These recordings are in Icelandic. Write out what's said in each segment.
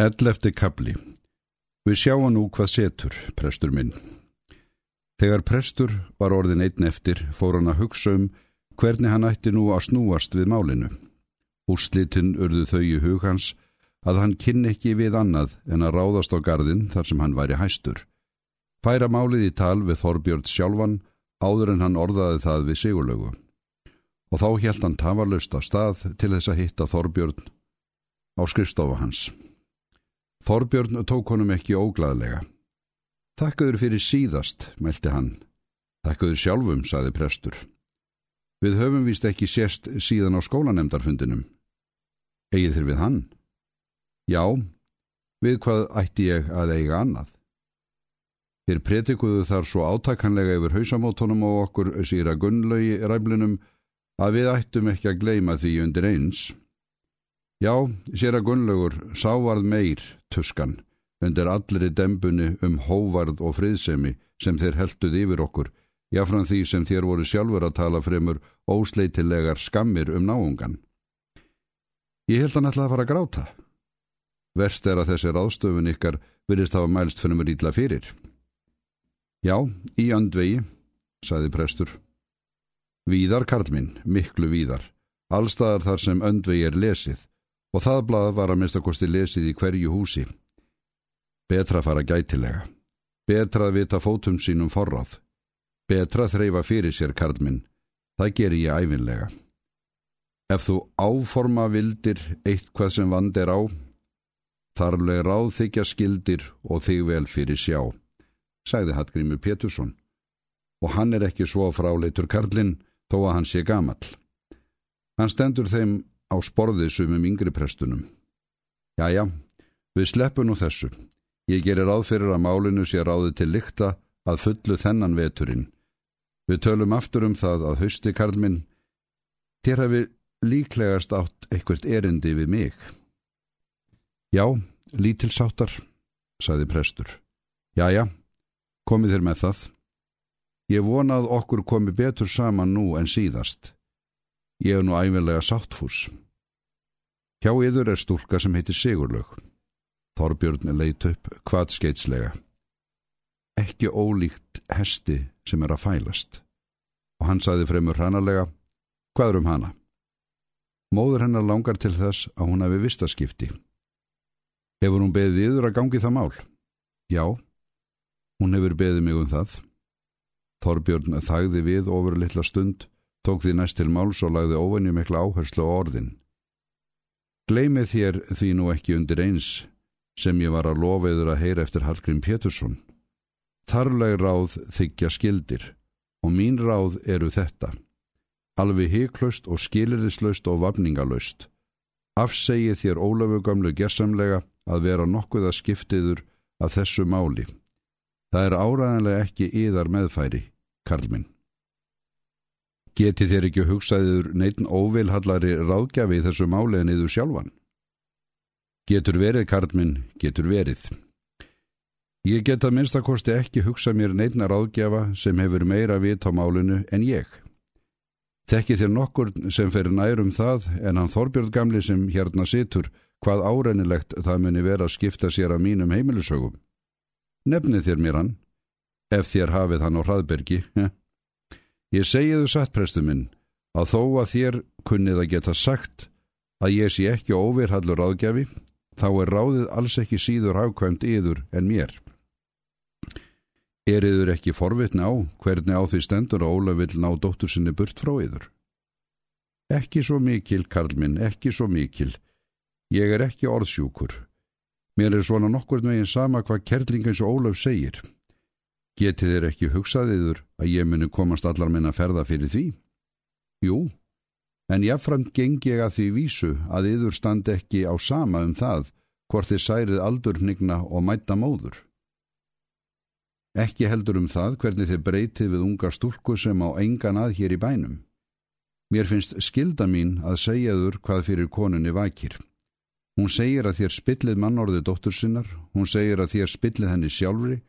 Ellefti kabli Við sjáum nú hvað setur, prestur minn. Þegar prestur var orðin einn eftir, fór hann að hugsa um hvernig hann ætti nú að snúast við málinu. Úrslitin urðu þau í hug hans að hann kynni ekki við annað en að ráðast á gardin þar sem hann væri hæstur. Færa málið í tal við Þorbjörn sjálfan áður en hann orðaði það við sigurlögu. Og þá helt hann tafarlaust á stað til þess að hitta Þorbjörn á skrifstofa hans. Þorbjörn tók honum ekki óglaðlega. Takkaður fyrir síðast, meldi hann. Takkaður sjálfum, saði prestur. Við höfum vist ekki sérst síðan á skólanemdarfundinum. Egið þér við hann? Já, við hvað ætti ég að eiga annað? Þér pretikuðu þar svo átakanlega yfir hausamótonum og okkur síra gunnlaugi ræflinum að við ættum ekki að gleima því undir eins. Já, sér að Gunnlaugur sávarð meir tuskan undir allri dembunni um hóvarð og friðsemi sem þeir helduð yfir okkur, jáfram því sem þér voru sjálfur að tala fremur ósleitilegar skammir um náungan. Ég held hann alltaf að fara að gráta. Verst er að þessi ráðstöfun ykkar virðist hafa mælst fyrir mér ítla fyrir. Já, í andvegi, saði prestur. Víðar, Karlminn, miklu víðar, allstaðar þar sem öndvegi er lesið, og það blað var að minnstakosti lesið í hverju húsi. Betra fara gætilega. Betra að vita fótum sínum forráð. Betra þreyfa fyrir sér karlminn. Það ger ég æfinlega. Ef þú áforma vildir eitthvað sem vand er á, þarleg ráð þykja skildir og þig vel fyrir sjá, sagði Hallgrímur Pétursson. Og hann er ekki svo fráleitur karlinn þó að hann sé gamall. Hann stendur þeim á sporðið sumum yngri prestunum. Jæja, við sleppum nú þessu. Ég gerir áðfyrir að málinu sé ráði til lykta að fullu þennan veturinn. Við tölum aftur um það að hausti Karlminn, þér hafi líklegast átt eitthvað erindi við mig. Já, lítilsáttar, saði prestur. Jæja, komið þér með það. Ég vonað okkur komi betur saman nú en síðast. Ég er nú æfinlega sáttfús. Hjá yður er stúlka sem heitir Sigurlaug. Þorbjörn leit upp hvað skeitslega. Ekki ólíkt hesti sem er að fælast. Og hann saði fremur hrannalega, hvað er um hana? Móður hennar langar til þess að hún hafi vistaskipti. Hefur hún beðið yður að gangi það mál? Já, hún hefur beðið mig um það. Þorbjörn þagði við ofur litla stund, tók því næst til máls og lagði óvenju mikla áherslu á orðin. Gleimið þér því nú ekki undir eins sem ég var að lofa yfir að heyra eftir Hallgrím Pétursson. Þarleg ráð þykja skildir og mín ráð eru þetta. Alveg heiklaust og skilirislaust og vafningalöst. Afsegið þér Ólafur gamlu gersamlega að vera nokkuð að skiptiður af þessu máli. Það er áræðanlega ekki yðar meðfæri, Karlminn. Geti þér ekki hugsaður neitin óvilhallari ráðgjafi í þessu máli en yður sjálfan? Getur verið, Karlminn, getur verið. Ég get að minnstakosti ekki hugsa mér neitna ráðgjafa sem hefur meira vit á málinu en ég. Þekki þér nokkur sem fer nærum það en hann Þorbjörn gamli sem hérna situr hvað árennilegt það muni vera að skipta sér af mínum heimilisögum. Nefnið þér mér hann, ef þér hafið hann á hraðbergi, heh. Ég segi þú satt, prestu minn, að þó að þér kunnið að geta sagt að ég sé ekki óverhallur áðgjafi, þá er ráðið alls ekki síður hafkvæmt yður en mér. Er yður ekki forvitna á hvernig á því stendur að Óla vil ná dóttur sinni burt frá yður? Ekki svo mikil, Karl minn, ekki svo mikil. Ég er ekki orðsjúkur. Mér er svona nokkur meginn sama hvað kerling eins og Ólaf segir. Getið þér ekki hugsaðiður að ég muni komast allar minna ferða fyrir því? Jú, en jáfnframt gengi ég að því vísu að yður standi ekki á sama um það hvort þið særið aldurnigna og mæta móður. Ekki heldur um það hvernig þið breytið við unga stúrku sem á engan að hér í bænum. Mér finnst skilda mín að segjaður hvað fyrir konunni vakir. Hún segir að þér spillið mannorði dóttur sinnar, hún segir að þér spillið henni sjálfri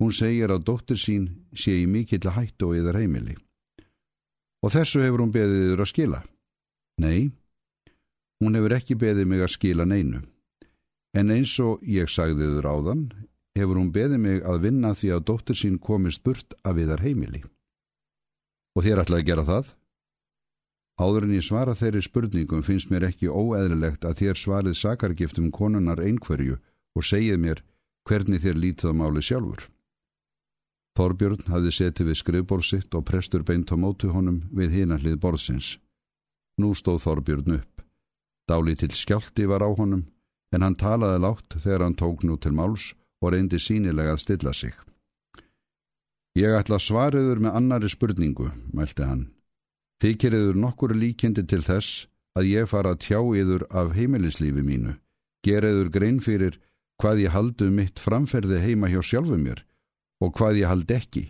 Hún segir að dóttir sín sé í mikill hættu og yðar heimili. Og þessu hefur hún beðið yður að skila? Nei, hún hefur ekki beðið mig að skila neinu. En eins og ég sagði þur áðan, hefur hún beðið mig að vinna því að dóttir sín komist burt af viðar heimili. Og þér ætlaði að gera það? Áður en ég svara þeirri spurningum finnst mér ekki óeðlilegt að þér svarið sakargiftum konunar einhverju og segið mér hvernig þér lítið á máli sjálfur. Þorbjörn hafði setið við skrifbórsitt og prestur beint á mótu honum við hinallið borðsins. Nú stóð Þorbjörn upp. Dáli til skjálti var á honum en hann talaði látt þegar hann tók nú til máls og reyndi sínilega að stilla sig. Ég ætla svariður með annari spurningu, mælti hann. Þykir yður nokkur líkindi til þess að ég fara að tjá yður af heimilislífi mínu, gera yður grein fyrir hvað ég haldu um mitt framferði heima hjá sjálfu mér og hvað ég hald ekki.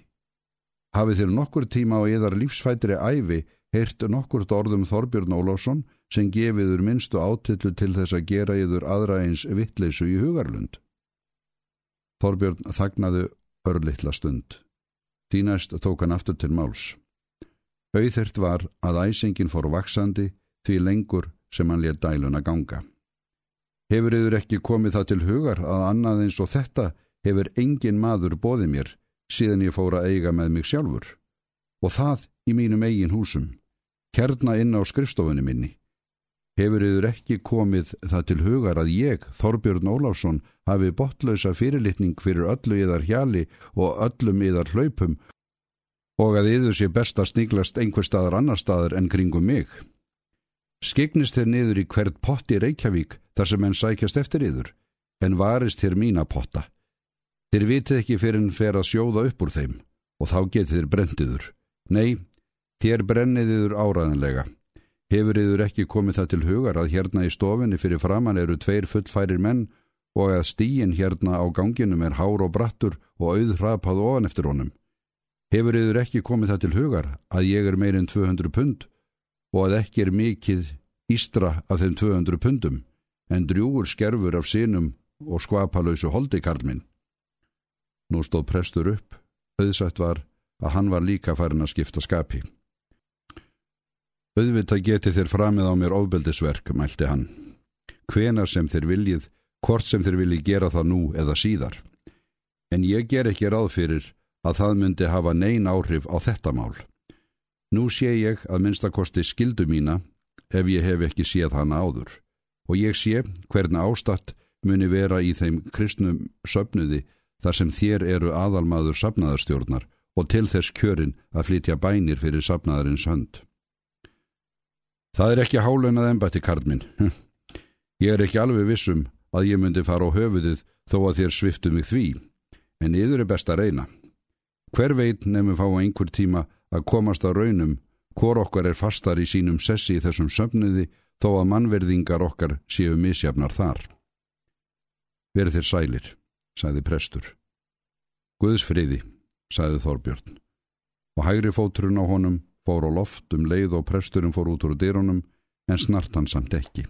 Hafið þér nokkur tíma á yðar lífsfætri æfi heyrt nokkurt orðum Þorbjörn Ólásson sem gefiður minnstu átillu til þess að gera yður aðra eins vittleysu í hugarlund. Þorbjörn þagnaði örlittla stund. Þínæst tók hann aftur til máls. Auðhirt var að æsingin fór vaksandi því lengur sem hann létt dæluna ganga. Hefur yfir ekki komið það til hugar að annað eins og þetta hefur engin maður bóðið mér síðan ég fór að eiga með mig sjálfur og það í mínum eigin húsum, kærna inn á skrifstofunni minni. Hefur yfir ekki komið það til hugar að ég, Þorbjörn Óláfsson, hafi botlausa fyrirlitning fyrir öllu yðar hjali og öllum yðar hlaupum og að yður sé best að sníglast einhver staðar annar staðar en kringum mig. Skegnist þér niður í hvert pott í Reykjavík þar sem enn sækjast eftir yður, en varist þér mína potta. Þér vitið ekki fyrir en fer að sjóða upp úr þeim og þá getið þér brendiður. Nei, þér brenniðiður áraðanlega. Hefur yður ekki komið það til hugar að hérna í stofinni fyrir framann eru tveir fullfærir menn og að stíin hérna á ganginum er hár og brattur og auð hrapað ofan eftir honum. Hefur yfir ekki komið það til hugar að ég er meirinn 200 pund og að ekki er mikið ístra af þeim 200 pundum en drjúur skerfur af sínum og skvapalauðsu holdikarlminn. Nú stóð prestur upp, auðsætt var að hann var líka farin að skipta skapi. Auðvitað geti þér framið á mér ofbeldisverk, mælti hann. Hvenar sem þér viljið, hvort sem þér viljið gera það nú eða síðar. En ég ger ekki ráð fyrir að það myndi hafa neyn áhrif á þetta mál. Nú sé ég að minnstakosti skildu mína ef ég hef ekki séð hana áður og ég sé hvernig ástatt muni vera í þeim kristnum söpnuði þar sem þér eru aðalmaður sapnaðarstjórnar og til þess kjörin að flytja bænir fyrir sapnaðarins hönd. Það er ekki hálunað ennbætti karlminn. Ég er ekki alveg vissum að ég myndi fara á höfuðið þó að þér sviftu mig því, en yður er best að reyna. Hver veit nefnum fá einhver tíma að komast á raunum hvor okkar er fastar í sínum sessi í þessum sömniði þó að mannverðingar okkar séu misjafnar þar. Verið þér sælir, sagði prestur. Guðsfriði, sagði Þorbjörn. Og hægri fóturinn á honum fór á loft um leið og presturinn fór út úr dyrunum en snart hann samt ekki.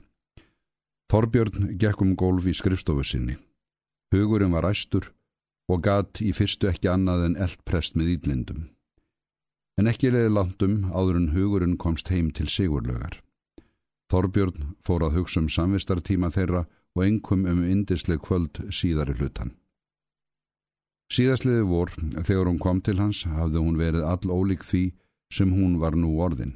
Þorbjörn gekk um gólf í skrifstofu sinni. Hugurinn var æstur og gatt í fyrstu ekki annað en eldprest með ídlindum. En ekki leiði landum áður en hugurinn komst heim til sigurlögar. Þorbjörn fór að hugsa um samvistartíma þeirra og engum um indisleg kvöld síðari hlutan. Síðastliði vor, þegar hún kom til hans, hafði hún verið all ólík því sem hún var nú orðin.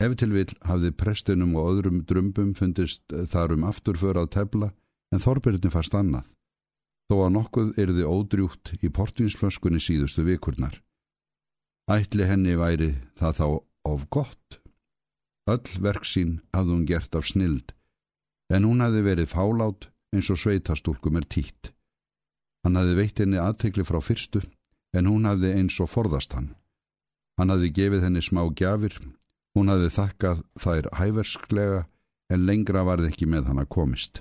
Ef til vil hafði prestinum og öðrum drömbum fundist þar um afturför að tefla en Þorbjörni fast annað þó að nokkuð erði ódrjútt í portvinsflöskunni síðustu vikurnar. Ætli henni væri það þá of gott. Öll verk sín hafði hún gert af snild, en hún hafði verið fálát eins og sveitastúlkum er títt. Hann hafði veitt henni aðtekli frá fyrstu, en hún hafði eins og forðast hann. Hann hafði gefið henni smá gjafir, hún hafði þakkað þær hæversklega, en lengra varði ekki með hann að komist.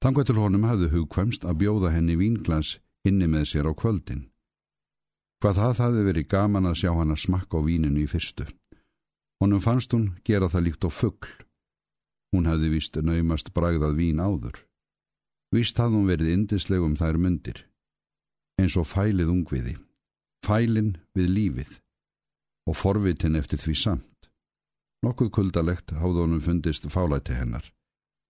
Tangvað til honum hafði hugkvæmst að bjóða henni vínglas inni með sér á kvöldin. Hvað það hafði verið gaman að sjá hann að smakka á víninu í fyrstu. Honum fannst hún gera það líkt á fuggl. Hún hafði vist naumast bragðað vín áður. Vist hafði hún verið indislegum þær myndir. Eins og fælið ungviði. Fælin við lífið. Og forvitin eftir því samt. Nokkuð kuldalegt hafði honum fundist fálæti hennar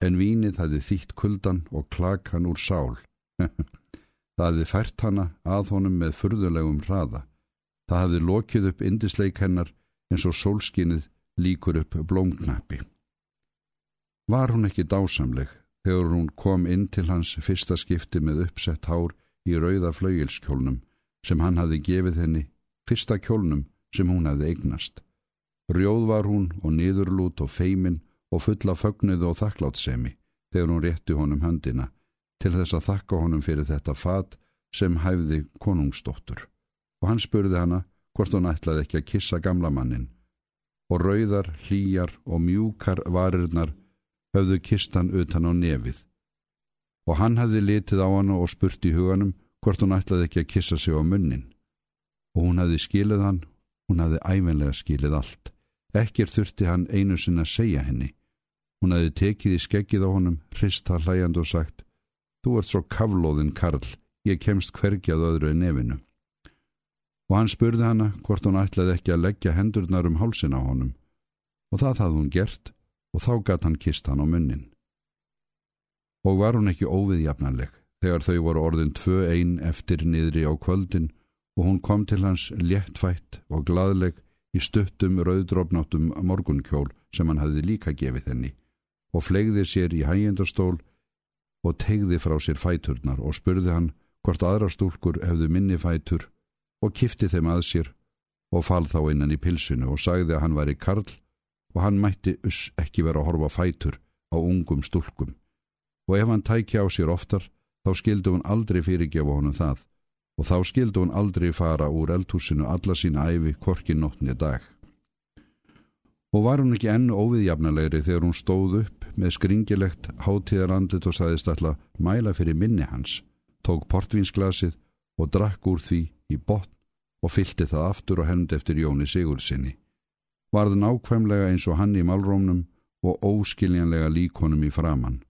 en vínið hafði þýtt kuldan og klakan úr sál. það hafði fært hana að honum með furðulegum hraða. Það hafði lokið upp indisleik hennar eins og sólskinnið líkur upp blómknappi. Var hún ekki dásamleg þegar hún kom inn til hans fyrsta skipti með uppsett hár í rauða flauilskjólnum sem hann hafði gefið henni, fyrsta kjólnum sem hún hafði eignast. Rjóð var hún og niðurlút og feimin og fulla fögnuð og þakklátsemi þegar hún rétti honum höndina til þess að þakka honum fyrir þetta fat sem hæfði konungsdóttur og hann spurði hana hvort hún ætlaði ekki að kissa gamla mannin og rauðar, hlýjar og mjúkar varirnar höfðu kistan utan á nefið. Og hann hafði litið á hana og spurt í huganum hvort hún ætlaði ekki að kissa sig á munnin. Og hún hafði skilið hann hún hafði ævenlega skilið allt. Ekkir þurfti hann einu sinna að segja henni. Hún hafði tekið í skeggið á honum hrist það hlæjand og sagt þú ert svo kavlóðin Karl. Ég kemst hvergjað öðru en nefinu. Og hann spurði hana hvort hún ætlaði ekki að leggja hendurnar um hálsin á honum. Og það hafði hún gert og þá gatt hann kist hann á munnin. Og var hún ekki óviðjafnanleg þegar þau voru orðin tvö einn eftir niðri á kvöldin og hún kom til hans léttfætt og gladleg í stuttum rauðdrófnáttum morgunkjól sem hann hafði líka gefið henni og flegði sér í hægjendastól og tegði frá sér fæturnar og spurði hann hvort aðra stúlkur hefðu minni fætur og kifti þeim að sér og fall þá innan í pilsinu og sagði að hann var í karl og hann mætti us ekki vera að horfa fætur á ungum stúlkum. Og ef hann tækja á sér oftar þá skildu hún aldrei fyrirgefa honum það. Og þá skildu hún aldrei fara úr eldhúsinu alla sína æfi korkin nóttni dag. Og var hún ekki enn óviðjafnalegri þegar hún stóð upp með skringilegt hátíðarandlit og saðist alltaf mæla fyrir minni hans, tók portvinsglasið og drakk úr því í botn og fylti það aftur og hend eftir Jóni Sigurðsynni varð nákvæmlega eins og hann í málrómnum og óskiljanlega líkonum í framann.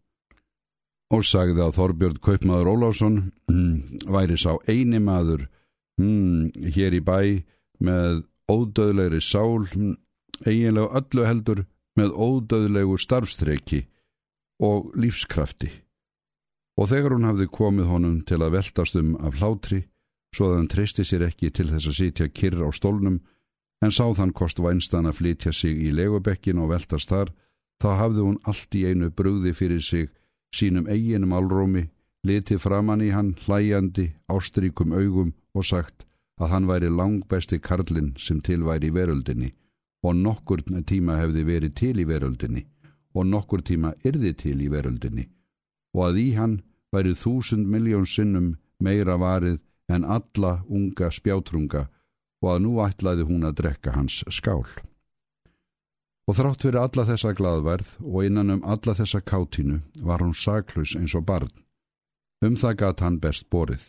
Og sagði að Þorbjörn Kaupmaður Ólásson hm, væri sá eini maður hm, hér í bæ með ódöðlegri sál, hm, eiginlega öllu heldur með ódöðlegu starfstreki og lífskrafti. Og þegar hún hafði komið honum til að veltast um af hlátri, svo að hann treysti sér ekki til þess að sitja kyrr á stólnum, en sá þann kost vænstan að flytja sig í legubekkin og veltast þar, þá hafði hún allt í einu brugði fyrir sig sínum eiginum álrómi, litið framann í hann hlæjandi, ástríkum augum og sagt að hann væri langbæsti karlinn sem til væri í veröldinni. Og nokkur tíma hefði verið til í veröldinni og nokkur tíma yrði til í veröldinni. Og að í hann væri þúsund miljón sinnum meira varið en alla unga spjátrunga og að nú ætlaði hún að drekka hans skál. Og þrátt fyrir alla þessa gladverð og innan um alla þessa kátínu var hún saklaus eins og barn. Um það gatt hann best borið.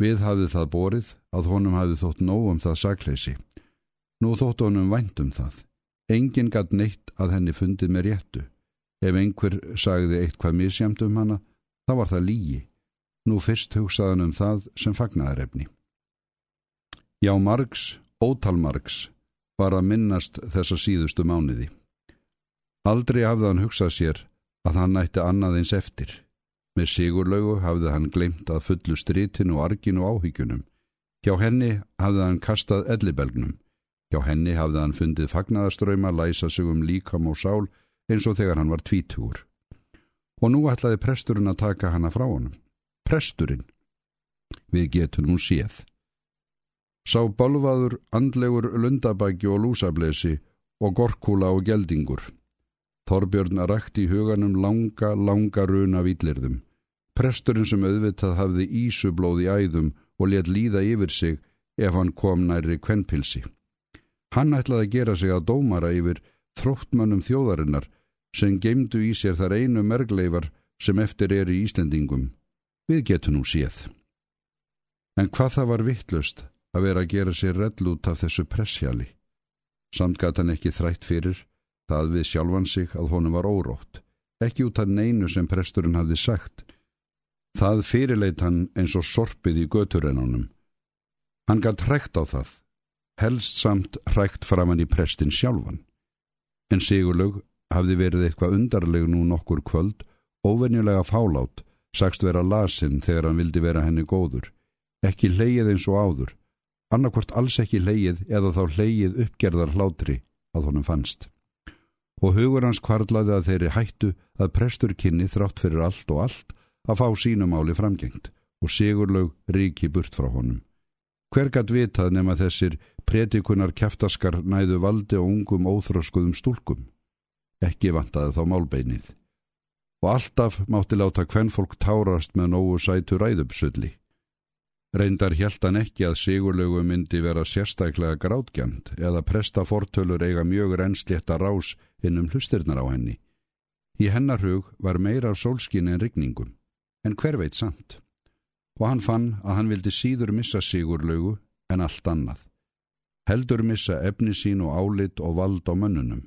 Við hafið það borið að honum hafið þótt nóg um það sakleysi. Nú þótt honum vænt um það. Engin gatt neitt að henni fundið með réttu. Ef einhver sagði eitthvað misjamt um hana, þá var það lígi. Nú fyrst hugsaðan um það sem fagnaðarefni. Já, margs, ótalmargs, var að minnast þessa síðustu mánuði. Aldrei hafði hann hugsað sér að hann nætti annað eins eftir. Með sigurlaugu hafði hann glemt að fullu strítin og argin og áhyggjunum. Hjá henni hafði hann kastað ellibelgnum. Hjá henni hafði hann fundið fagnaðaströyma læsa sig um líkam og sál eins og þegar hann var tvítúur. Og nú ætlaði presturinn að taka hana frá honum. Presturinn. Við getum nú séð. Sá balvaður, andlegur lundabæki og lúsablesi og gorkúla og geldingur. Þorbjörn rækti í huganum langa, langa runa výtlirðum. Presturinn sem auðvitað hafði ísublóð í æðum og let líða yfir sig ef hann kom næri kvenpilsi. Hann ætlaði að gera sig að dómara yfir þróttmannum þjóðarinnar sem geimdu í sér þar einu mergleifar sem eftir er í Íslendingum. Við getum nú séð. En hvað það var vittlust að vera að gera sér rell út af þessu pressjali. Samt gæti hann ekki þrætt fyrir það við sjálfan sig að honum var órótt, ekki út af neinu sem presturinn hafði sagt. Það fyrirleit hann eins og sorpið í göturennunum. Hann gæti hrækt á það, helst samt hrækt framann í prestin sjálfan. En Sigurlaug hafði verið eitthvað undarleg nú nokkur kvöld, óvenjulega fálát, sagst vera lasin þegar hann vildi vera henni góður. Ekki leið eins og áður, annarkvort alls ekki leið eða þá leið uppgerðar hlátri að honum fannst. Og hugur hans kvarlaði að þeirri hættu að prestur kynni þrátt fyrir allt og allt að fá sínumáli framgengt og sigurlaug ríki burt frá honum. Hver gatt vitað nema þessir pretikunar kæftaskar næðu valdi og ungum óþróskuðum stúlkum? Ekki vantaði þá málbeinið. Og alltaf mátti láta hvern fólk tárast með nógu sætu ræðupsulli. Reyndar hjælt hann ekki að sigurlegu myndi vera sérstaklega grátgjand eða presta fortölur eiga mjög reynslétta rás inn um hlustirnar á henni. Í hennar hug var meira sólskin en rigningum, en hver veit samt. Og hann fann að hann vildi síður missa sigurlegu en allt annað. Heldur missa efni sín og álit og vald á mönnunum.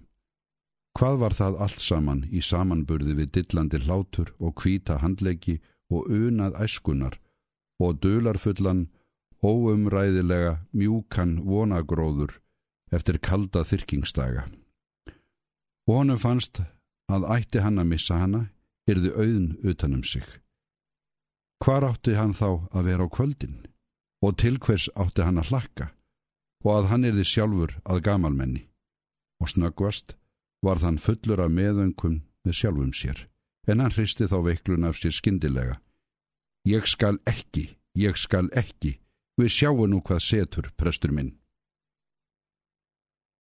Hvað var það allt saman í samanburði við dillandi hlátur og kvíta handleggi og unað æskunar og dularfullan, óumræðilega mjúkan vonagróður eftir kalda þyrkingstaga. Og honum fannst að ætti hann að missa hana, yrði auðn utanum sig. Hvar átti hann þá að vera á kvöldin? Og til hvers átti hann að hlakka? Og að hann yrði sjálfur að gamalmenni. Og snöggvast var þann fullur af meðöngum með sjálfum sér, en hann hristi þá veiklun af sér skindilega Ég skal ekki, ég skal ekki, við sjáum nú hvað setur, prestur minn.